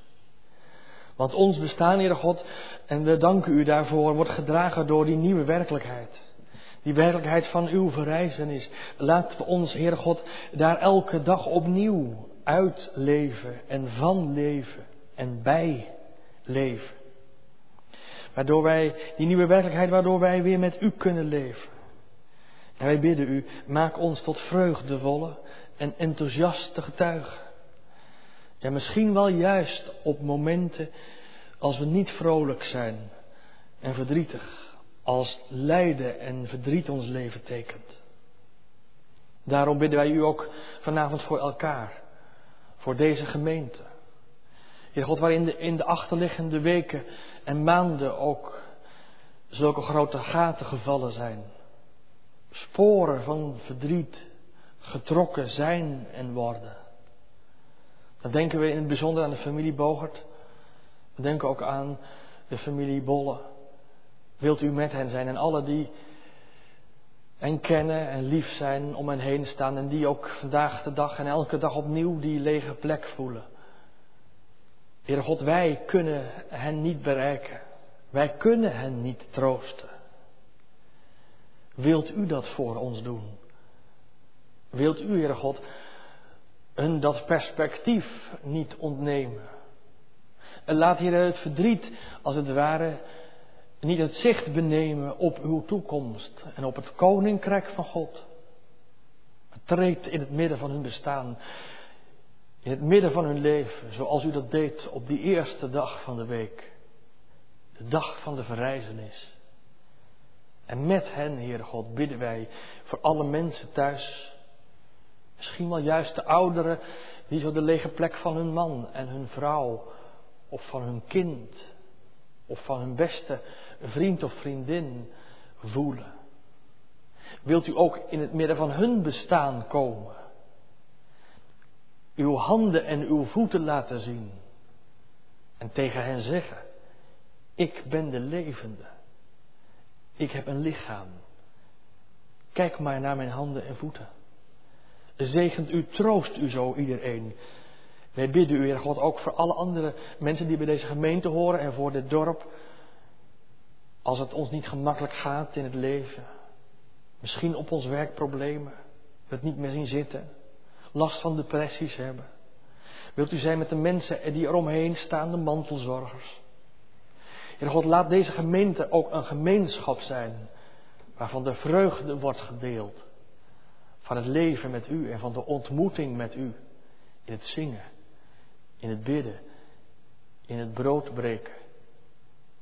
Want ons bestaan, Heere God, en we danken u daarvoor, wordt gedragen door die nieuwe werkelijkheid. Die werkelijkheid van uw verrijzenis. Laten we ons, Heere God, daar elke dag opnieuw uitleven en van leven en bij leven. Waardoor wij, die nieuwe werkelijkheid, waardoor wij weer met u kunnen leven. En wij bidden u, maak ons tot vreugdevolle en enthousiaste getuigen. Ja, misschien wel juist op momenten als we niet vrolijk zijn en verdrietig, als lijden en verdriet ons leven tekent. Daarom bidden wij u ook vanavond voor elkaar, voor deze gemeente. Heer God, waarin de, in de achterliggende weken en maanden ook zulke grote gaten gevallen zijn. Sporen van verdriet getrokken zijn en worden. Dan denken we in het bijzonder aan de familie Bogert. We denken ook aan de familie Bolle. Wilt u met hen zijn en alle die hen kennen en lief zijn om hen heen staan en die ook vandaag de dag en elke dag opnieuw die lege plek voelen. Heere God, wij kunnen hen niet bereiken. Wij kunnen hen niet troosten. Wilt u dat voor ons doen? Wilt u, Heere God, hun dat perspectief niet ontnemen? En laat hier het verdriet, als het ware, niet het zicht benemen op uw toekomst en op het koninkrijk van God. Treed in het midden van hun bestaan, in het midden van hun leven, zoals u dat deed op die eerste dag van de week, de dag van de verrijzenis. En met hen, Heere God, bidden wij voor alle mensen thuis, misschien wel juist de ouderen die zo de lege plek van hun man en hun vrouw of van hun kind of van hun beste vriend of vriendin voelen. Wilt u ook in het midden van hun bestaan komen? Uw handen en uw voeten laten zien. En tegen hen zeggen: Ik ben de levende. Ik heb een lichaam. Kijk maar naar mijn handen en voeten. Zegent u, troost u zo iedereen. Wij bidden u, Heer God, ook voor alle andere mensen die bij deze gemeente horen en voor dit dorp. Als het ons niet gemakkelijk gaat in het leven. Misschien op ons werk problemen. Het niet meer zien zitten. Last van depressies hebben. Wilt u zijn met de mensen die eromheen staan, de mantelzorgers. Heer God, laat deze gemeente ook een gemeenschap zijn. Waarvan de vreugde wordt gedeeld. Van het leven met u en van de ontmoeting met u. In het zingen. In het bidden. In het brood breken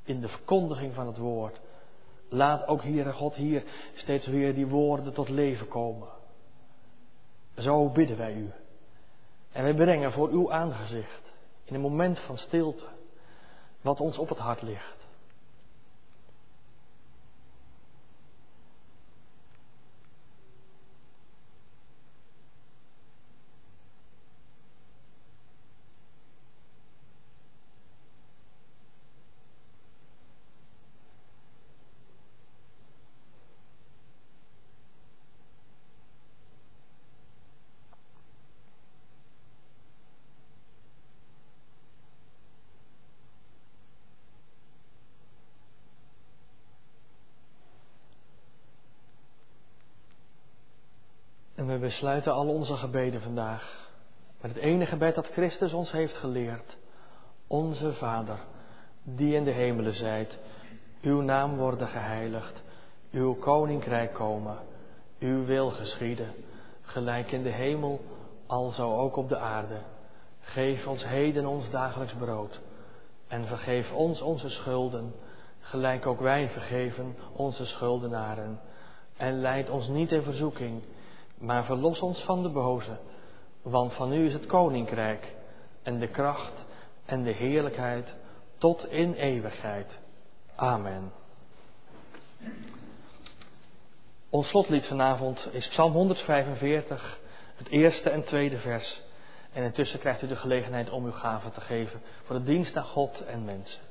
in de verkondiging van het woord. Laat ook hier, God, hier steeds weer die woorden tot leven komen. Zo bidden wij u. En wij brengen voor uw aangezicht, in een moment van stilte, wat ons op het hart ligt. Sluiten al onze gebeden vandaag met het ene gebed dat Christus ons heeft geleerd. Onze Vader, die in de hemelen zijt, uw naam worden geheiligd, uw koninkrijk komen, uw wil geschieden, gelijk in de hemel, alzo ook op de aarde. Geef ons heden ons dagelijks brood en vergeef ons onze schulden, gelijk ook wij vergeven onze schuldenaren. En leid ons niet in verzoeking, maar verlos ons van de boze, want van u is het koninkrijk en de kracht en de heerlijkheid tot in eeuwigheid. Amen. Ons slotlied vanavond is Psalm 145, het eerste en tweede vers. En intussen krijgt u de gelegenheid om uw gave te geven voor de dienst aan God en mensen.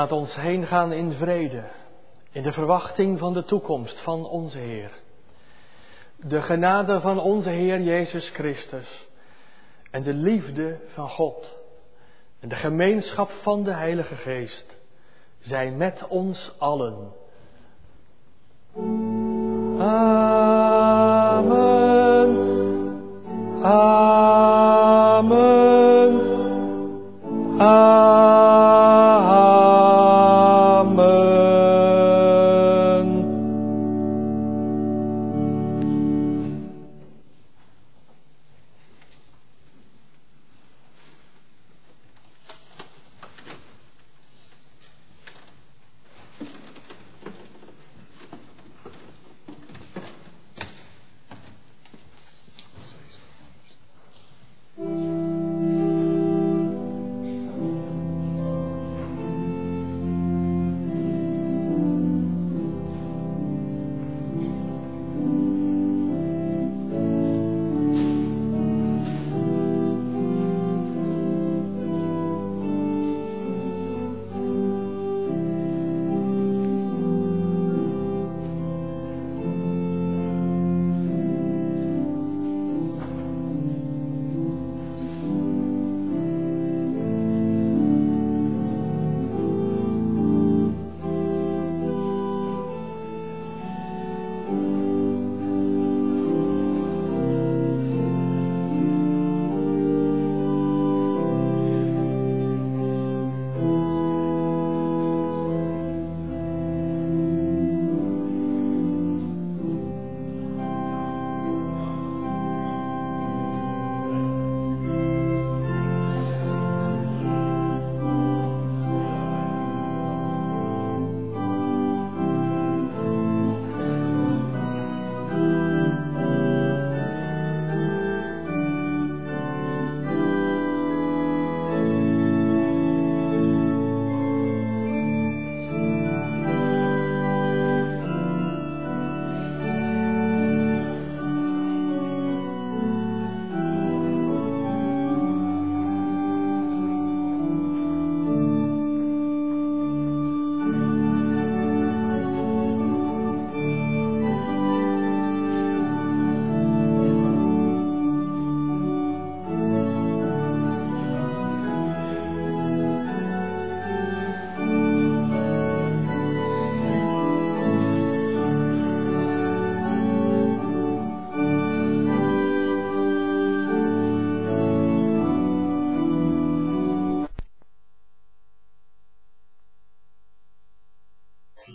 Laat ons heen gaan in vrede, in de verwachting van de toekomst van onze Heer. De genade van onze Heer Jezus Christus en de liefde van God en de gemeenschap van de Heilige Geest zijn met ons allen. Amen. Amen. Amen.